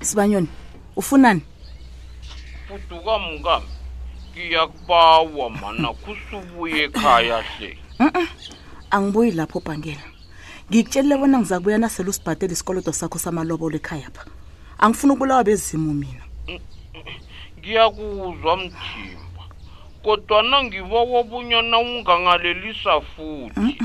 sibanyoni ufunani fuduka mkami ngiyakubawa mana kusubuye ekhaya hle angibuyi lapho bhangela ngikutshelile bona ngizakubuya nasele usibhadele isikolodo sakho samalobolo ekhaya pha angifuni ukubulawa bezimu mina ngiyakuzwa mthimba kodwana ngibawa obunyana ungangalelisa futhi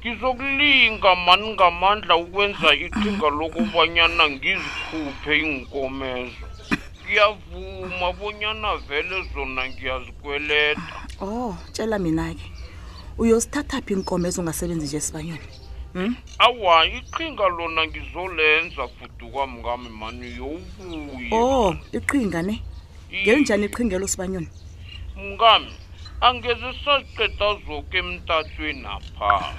ngizokulinga mani ngamandla ukwenza ithinga lokubanyana ngizikhuphe iinkomezo ngiyavuma bonyana vele zona ngiyazikweleta o oh, tshela mina-ke uyosithathaphi iinkomo ezongasebenzi nje esibanyoni hmm? awa iqhinga lona ngizolenza fudukwamngami mani yowubuye o oh, iqhinga ne ngenjani iqhingelo sibanyoni mkami angeze sasiqeda zoke emtatwenapha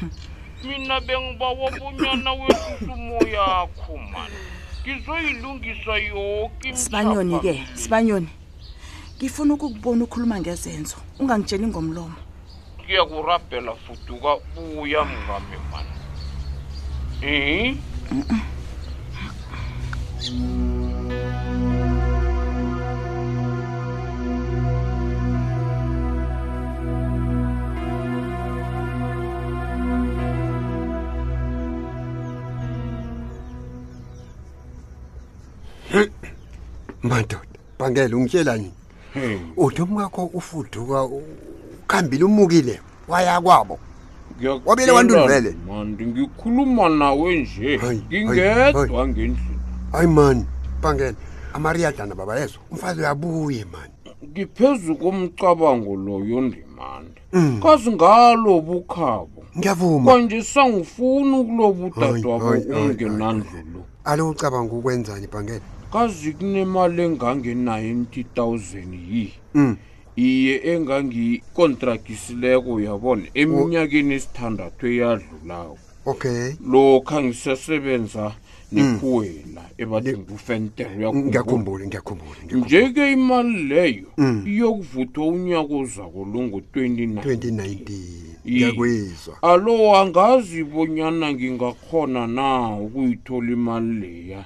mina bengiba wobunyana wesusumo yakho mani ngizoyilungisa yoke sibanyoni ke sibanyoni ngifuna ukukubona ukhuluma ngezenzo ungangitsheli ngomlomo kuyakurabhela fuduka buya mngame mani eh madoda bangela ungitshela nini uthi umkakho ufuduka ukhambile umukile waya kwabo wabile wandulivele mandi ngikhuluma nawe nje ngingedwa ngendlini hayi mani bangene amariyadlana baba yezo umfazi uyabuye mani ngiphezu komcabango loyo ndimandi Mm. kazi ngalo bukhabo ngiyavuma kwanje sangifuni ukuloba udadwabo Hayi, hayi, hayi, ungenandlulu ale ucabanga ukwenzani bhangela kazi kunemali engange-90 000 yi Mm. iye engangiyikontragisileko yabona eminyakeni esithandathu eyadlulako okay lokha ngisesebenza nekhuwela ebaleni kufentere uyakhumbula ngiyakhumbula ngiyakhumbula ngiyakhumbula. nje-ke imali leyo Mm. iyokuvuthwa unyaka ozako lungu-29 2019 Iye. ngiyakwizwa alo angazi bonyana ngingakhona na ukuyithola imali leya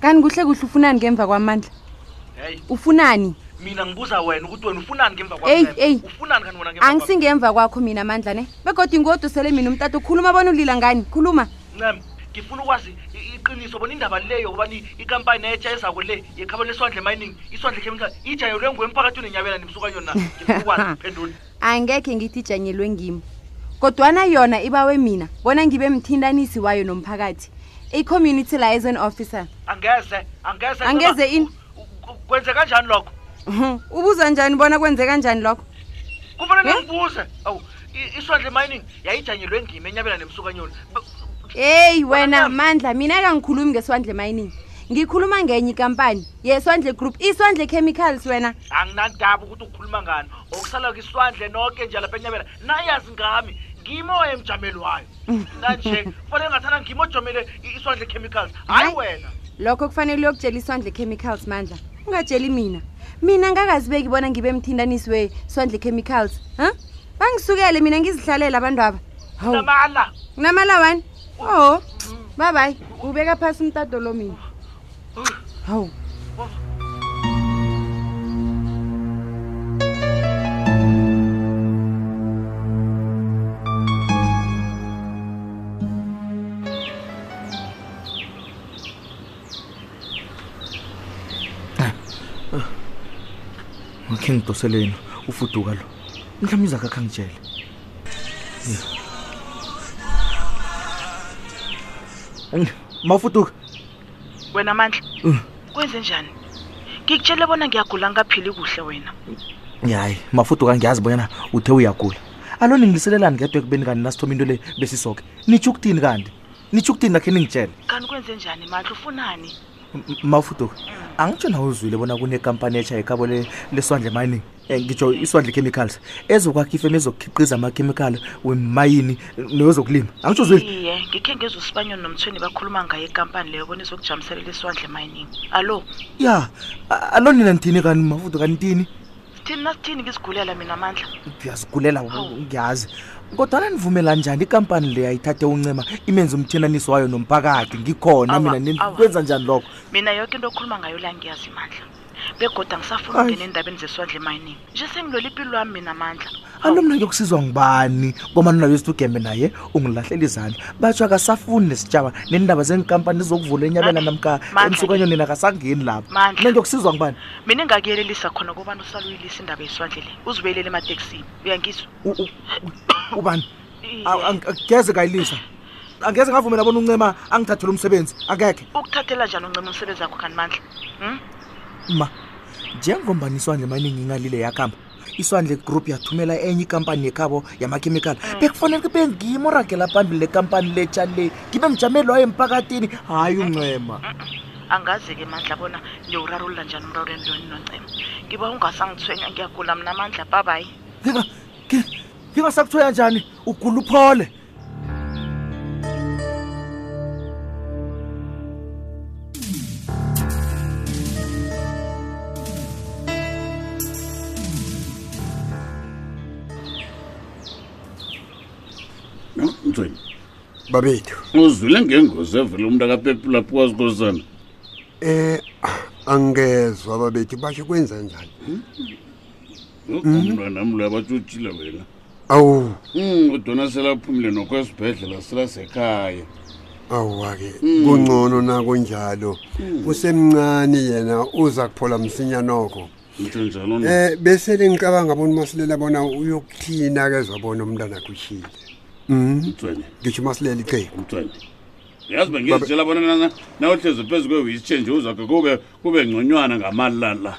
kani kuhle kuhle ufunani ngemva kwamandla ufunani mina ngibuza wena ukuthi wena ufunani ngemva eyi eyi angisingemva kwakho mina amandla ne begodwa ingodo sele mina umtata ukhuluma bona ulila ngani khuluma ncema ngifuna ukwazi iqiniso bona indaba le yokubana ikampani etsha ezako le yekhaba leswandle mining iswandle chemical ijayelwe nguwe emphakathini enyabela nimsukanyona ngifuna ukwazi phendula angekhe ngithi ijanyelwe ngimi kodwana yona ibawe mina bona ngibe mthintanisi wayo nomphakathi i-community liaison officer angeze angeze Angeze in- U- u- kwenze kanjani lokho Mhm. ubuza njani bona kwenze kanjani lokho kufanele Eh? ngibuze awu i- iswandle mining yayijanyelwe ngimi enyabela nemsukanyoni Ba- heyi wena Wena. mandla mina kangikhulumi ngeswandle mining ngikhuluma ngenye ikampani yeswandle group iswandle chemicals wena anginandaba ukuthi ukhuluma ngani okusala kwiswandle noke nje lapha enyabela nayazi ngami ngimo emjameli wayo nanje kufanele ngathana ngimo ojamele iswandle chemicals hayi wena lokho kufanele uyokutshela iswandle chemicals mandla ungatsheli mina mina ngakazibeki bona ngibe mthintanisi we swandle chemicals ha bangisukele mina ngizihlalela abantu aba namala namala wani o oh, babayi ubeka phasi umtado lo mina هو ngikhe ngidosele yena ufuduka lo mhlawumbe izakhe akhe angitshele mafuduka wena amandla mm. kwenze njani ngikutshele bona ngiyagula ngingaphili kuhle wena yayi mafudu kangiyazi bonyana uthe uyagula alo ningiliselelani ngedwa ekubeni kanti nasithoma into le besisoke nitsho ukuthini kanti nitsho ukuthini nakhe ningitshele kanti kwenze njani mandla ufunani mafudu mm. angitsho nawe uzwile bona kunekampani etsha yekhabo leswandle mining Eh, ngitsho iswandle chemicals ezokwakha ifemu ezokukhiqiza amakhemikhali wemayini newezokulima angitsho zwile iye ngikhe ngezwa usibanyoni nomthweni bakhuluma ngayo ekampani leyo bona izokujamiselela iswandle mining alo ya a- alo nina nithini kani mafudu kanitini sithini nasithini ngizigulela mina amandla ngiyazigulela Hawu. ngiyazi kodwana nivumela njani ikampani le ayithathe uncema imenze umthinaniso wayo nomphakathi ngikhona Awa, mina ni- awa. kwenza njani lokho mina yoke into okhuluma ngayo la ngiyazi mandla begoda ngisafuna Ai. ungena endabeni zeswandle mining nje sengilwela ipilo wami mina amandla anto mna ngiyokusizwa ngubani ngomanuna wethu ugembe naye ungilahlela izandla batsho akasafuni nesitshaba nendaba zeenkampani zizokuvula enyabela namka Mandla. emsukanyo nina akasangeni lapho mna Mandla. ngiyokusizwa ngubani mina engakuyelelisa khona kobana usaluyilisa indaba yeswandle le uzibuyelele emateksini uyangizwa U- u- u- ubani ngeze kayilisa angeze ngavumela bona uncema angithathele umsebenzi akekhe ukuthathela njani uncema umsebenzi wakho kanti mandla hmm? ma njengombani iswandle maningi ingalile yakuhamba iswandle group yathumela enye ikampani yekhabo yamakhemikhali mm. bekufanele kube ngimo oragela phambili lekampani letsha le ngibe mjameli wayo emphakathini hhayi uncema angazi-ke mandla bona ngiyowurarulula njani umraro emntwini noncema ngiba ungasangithwenya ngiyagula mna mandla babayi ngingasakuthoya njani ugula uphole mthweni babethu uzwile ngengozi evela umuntu akapepulaphi kwazikozana um angezwa babethu basho kwenza njani hmm? umntwana mlo abatshutshile wena awu Mm, udona selaphumile nokho esibhedlela silasekhaya awuwa-ke kungcono nako njalo usemncane yena uza kuphola msinya noko ngitsho njalo na Eh bese lengicabanga bona umasilela bona uyokuthina ke zabona umntana kushile. Mhm. mtswene Ngisho umasilela iqhegu. mtswene yazi bengizitshela bona nawuhlezi phezu kwe-wheelchair nje uzakhe kube kube ngconywana ngamali lala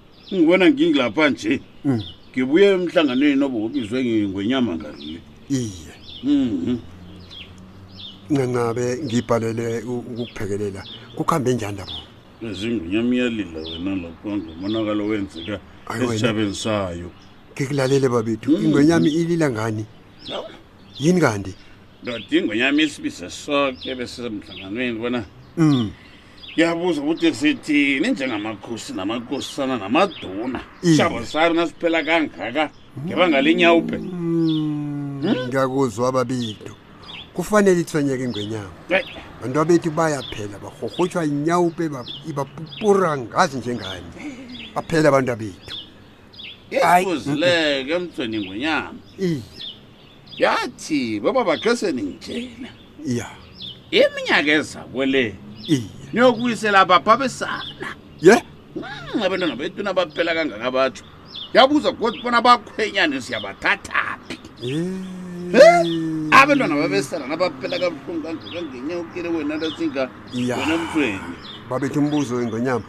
ungibona ngingilapha nje Mm. ngibuye emhlanganweni obubizwe ngi- ngwenyama ngaliye iye Mhm. ncancabe ngibhalele u- ukukuphekelela kukuhambe njani lapho ezingwenyama iyalila wena lapho ngomonakalo wenzeka Hayi wena. esitshabeni sayo ngikulalele babethu Mm. ingwenyami ilila ngani Hawu. yini kanti ndoda ingwenyama isibise soke besemhlanganweni bona Mm. ngiyabuza ukuthi sithini njengamakhosi namakosana namaduna Iye. shabo sami nasiphela kangaka ngebanga lenyawubhe Hmm? Mm, ngiyakuzwa ababethu kufanele ithwenyeke ingwenyama Eh, bantu abethu bayaphela barhorhotshwa inyawupe iba- ibapupura ngazi njengani baphela abantu abethu Ayi, ifuzileke emthweni ngwenyama iye yathi baba bakhese ningitshela ya iminyaka ezako le iye niyokubuyisela abapha abesana ye Mm, abantwana bethu nabaphela kangaka batho yabuza godi bona bakhwenyane siyabathathaphi Eh, abantwana babesana nabaphela kabuhlungu kangaka ngenyawukile wena lasinga ya wena mfweni babethu umbuzo wengonyama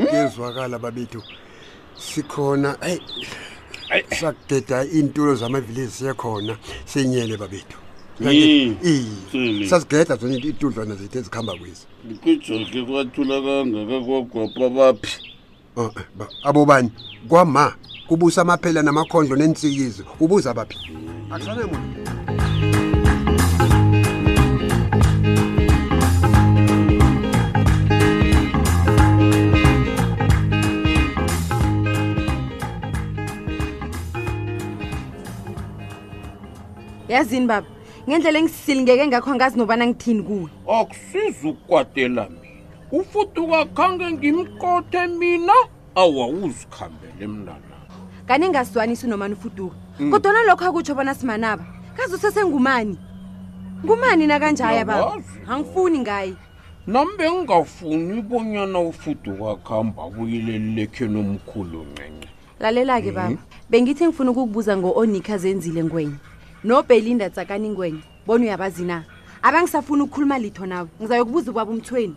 ngezwakala babethu sikhona eyi sakugeda iintulo zamavilezi siyekhona senyele babethu sasigeda zona itudlwana zethu ezikhamba kwezi ngikijoke kwathula kangaka kwagwapha baphi abobani kwama kubusa amaphela namakhondlo neentsikizi ubuza baphi yazini baba ngendlela engisilingeke ngakho angazi nobana ngithini kuwe akusiza ukukwatela mina ufuduka khange ngimkothe mina awa uzikhambele mntana kani engasizwanisi nomani ufuduka Mm. kodwa nalokho akutsho bona simanaba kazi usesengumani ngumani nakanjaya baba Ngiyawazi. angifuni ngaye nami bengingafuni bonyana ufuduka kuhamba abuyilelilekheni omkhulu ncenca lalela-ke baba bengithi ngifuna ukukubuza ngo-onika azenzile ngwenye nobelinda tsakani ngwenye bona uyabazi na abangisafuni ukukhuluma litho nawe ngizayokubuza ubaba umthweni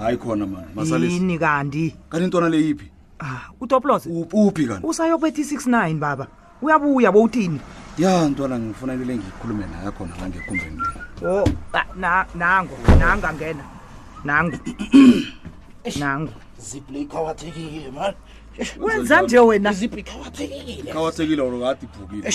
hayi khona mani masalisi yini kanti kanti intwana leyiphi ah utoplose Up- uphi kanti usayokubetha i-69 baba uyabuya bowuthini ya ntwana ngifuna into lengikhulume naye khona la ngekhumbeni le o ah, na- nango nango angena nango nango ziphi le ikhawathekile mani wenza nje wena ziphi ikhawathekile kawathekile or kade ibhukile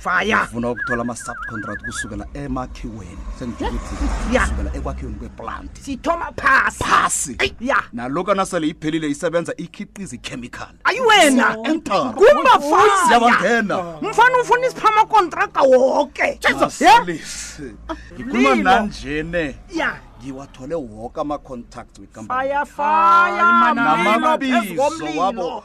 faya ufuna ukuthola ama-subcontract kusukela emakhiweni sengitho ukuthi Ya. kusukela ekwakhiweni kweplant sithoma phasi phasi ya naloko nasele iphelile isebenza ikhiqiza ichemical ayi wena Enter. kumafaya siyabangena mfana ufuna isiphama kontraka woke Masilisi. ngikhuluma Mlilo. nanjene ya ngiwathole woke ama-contact wecompany faya faya mlilo phezu namabizo komlilo. wabo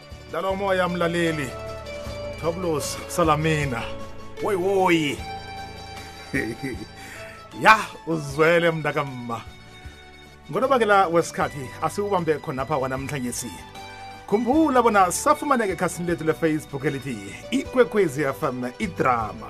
dlala umoya mlaleli thablos salamina woyi woyi ya uzwele mntakamma ngonobangela wesikhathi asiwubambe khonapha wanamhlanje si khumbula bona safumaneke ekhasini lethu lefacebook elithi ikwekwezi fm idrama